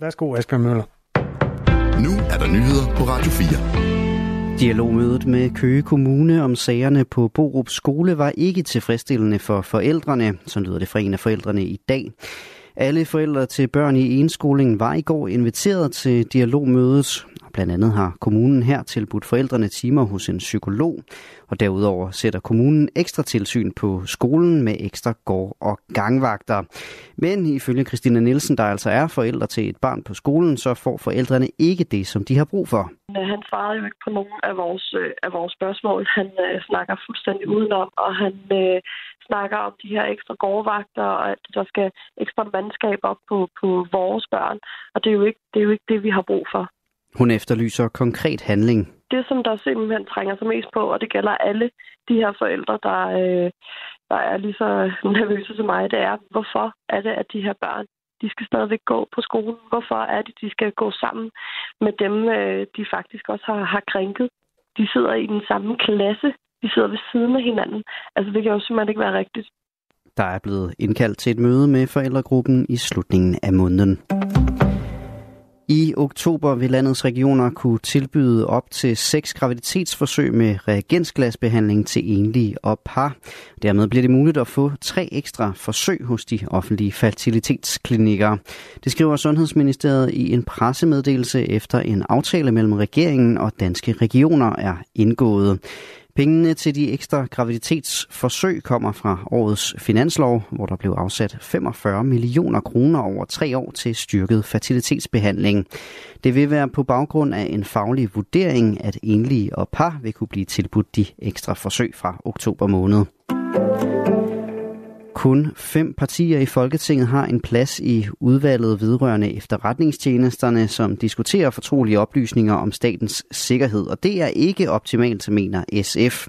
Værsgo, Asbjørn Møller. Nu er der nyheder på Radio 4. Dialogmødet med Køge Kommune om sagerne på Borup skole var ikke tilfredsstillende for forældrene, så lyder det fra en af forældrene i dag. Alle forældre til børn i enskoling var i går inviteret til dialogmødet. Blandt andet har kommunen her tilbudt forældrene timer hos en psykolog, og derudover sætter kommunen ekstra tilsyn på skolen med ekstra gård- og gangvagter. Men ifølge Christina Nielsen, der altså er forældre til et barn på skolen, så får forældrene ikke det, som de har brug for. Han svarede jo ikke på nogen af vores, øh, af vores spørgsmål. Han øh, snakker fuldstændig udenom, og han øh, snakker om de her ekstra gårdvagter, og at der skal ekstra mandskab op på, på vores børn. Og det er, jo ikke, det er jo ikke det, vi har brug for. Hun efterlyser konkret handling. Det, som der simpelthen trænger sig mest på, og det gælder alle de her forældre, der, øh, der er lige så nervøse som mig, det er, hvorfor er det, at de her børn de skal stadigvæk gå på skolen? Hvorfor er det, de skal gå sammen med dem, øh, de faktisk også har, har krænket? De sidder i den samme klasse. De sidder ved siden af hinanden. Altså, det kan jo simpelthen ikke være rigtigt. Der er blevet indkaldt til et møde med forældregruppen i slutningen af måneden. I oktober vil landets regioner kunne tilbyde op til seks graviditetsforsøg med reagensglasbehandling til enlige og par. Dermed bliver det muligt at få tre ekstra forsøg hos de offentlige fertilitetsklinikker. Det skriver Sundhedsministeriet i en pressemeddelelse efter en aftale mellem regeringen og danske regioner er indgået. Pengene til de ekstra graviditetsforsøg kommer fra årets finanslov, hvor der blev afsat 45 millioner kroner over tre år til styrket fertilitetsbehandling. Det vil være på baggrund af en faglig vurdering, at enlige og par vil kunne blive tilbudt de ekstra forsøg fra oktober måned. Kun fem partier i Folketinget har en plads i udvalget vedrørende efterretningstjenesterne, som diskuterer fortrolige oplysninger om statens sikkerhed, og det er ikke optimalt, mener SF.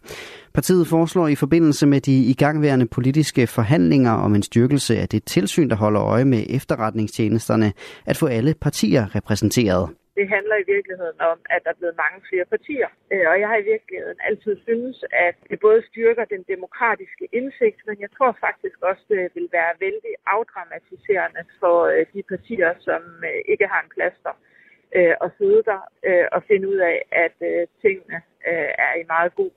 Partiet foreslår i forbindelse med de igangværende politiske forhandlinger om en styrkelse af det tilsyn, der holder øje med efterretningstjenesterne, at få alle partier repræsenteret. Det handler i virkeligheden om, at der er blevet mange flere partier. Øh, og jeg har i virkeligheden altid synes, at det både styrker den demokratiske indsigt, men jeg tror faktisk også, det vil være vældig afdramatiserende for øh, de partier, som øh, ikke har en plads der, at sidde der og finde ud af, at tingene er i meget god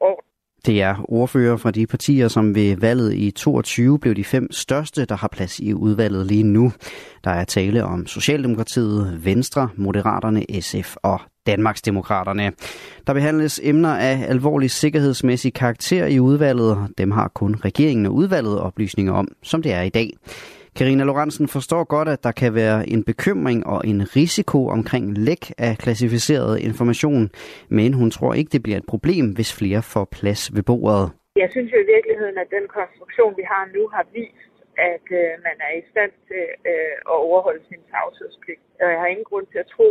orden. Det er ordfører fra de partier, som ved valget i 22 blev de fem største, der har plads i udvalget lige nu. Der er tale om Socialdemokratiet, Venstre, Moderaterne, SF og Danmarksdemokraterne. Der behandles emner af alvorlig sikkerhedsmæssig karakter i udvalget. Dem har kun regeringen og udvalget oplysninger om, som det er i dag. Karina Lorentzen forstår godt, at der kan være en bekymring og en risiko omkring læk af klassificeret information, men hun tror ikke, det bliver et problem, hvis flere får plads ved bordet. Jeg synes jo i virkeligheden, at den konstruktion, vi har nu, har vist, at øh, man er i stand til øh, at overholde sin tavshedspligt. Og jeg har ingen grund til at tro,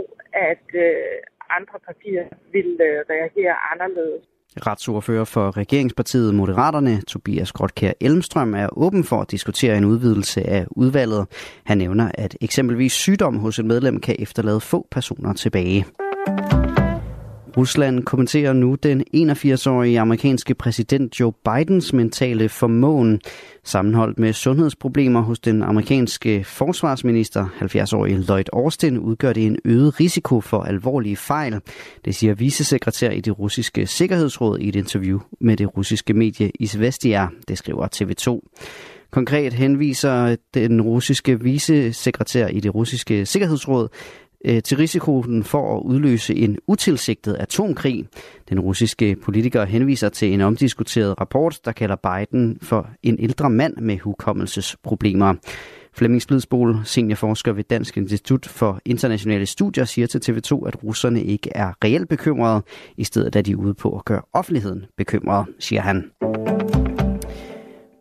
at øh, andre partier vil øh, reagere anderledes. Retsordfører for regeringspartiet Moderaterne, Tobias Grotkær Elmstrøm, er åben for at diskutere en udvidelse af udvalget. Han nævner, at eksempelvis sygdom hos et medlem kan efterlade få personer tilbage. Rusland kommenterer nu den 81-årige amerikanske præsident Joe Bidens mentale formåen. Sammenholdt med sundhedsproblemer hos den amerikanske forsvarsminister, 70-årige Lloyd Austin, udgør det en øget risiko for alvorlige fejl. Det siger vicesekretær i det russiske sikkerhedsråd i et interview med det russiske medie Izvestia, det skriver TV2. Konkret henviser den russiske vicesekretær i det russiske sikkerhedsråd Øh, til risikoen for at udløse en utilsigtet atomkrig. Den russiske politiker henviser til en omdiskuteret rapport, der kalder Biden for en ældre mand med hukommelsesproblemer. Flemming Splidsbol, seniorforsker ved Dansk Institut for Internationale Studier, siger til TV2, at russerne ikke er reelt bekymrede. I stedet er de ude på at gøre offentligheden bekymret, siger han.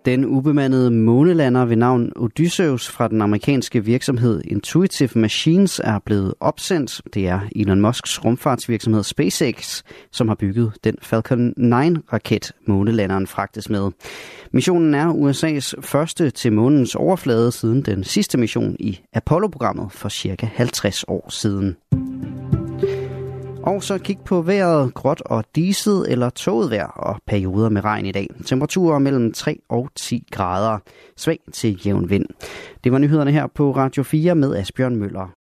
Den ubemandede månelander ved navn Odysseus fra den amerikanske virksomhed Intuitive Machines er blevet opsendt. Det er Elon Musks rumfartsvirksomhed SpaceX, som har bygget den Falcon 9-raket, månelanderen fragtes med. Missionen er USA's første til månens overflade siden den sidste mission i Apollo-programmet for cirka 50 år siden. Og så kig på vejret, gråt og diset eller tåget vejr og perioder med regn i dag. Temperaturer mellem 3 og 10 grader. Svag til jævn vind. Det var nyhederne her på Radio 4 med Asbjørn Møller.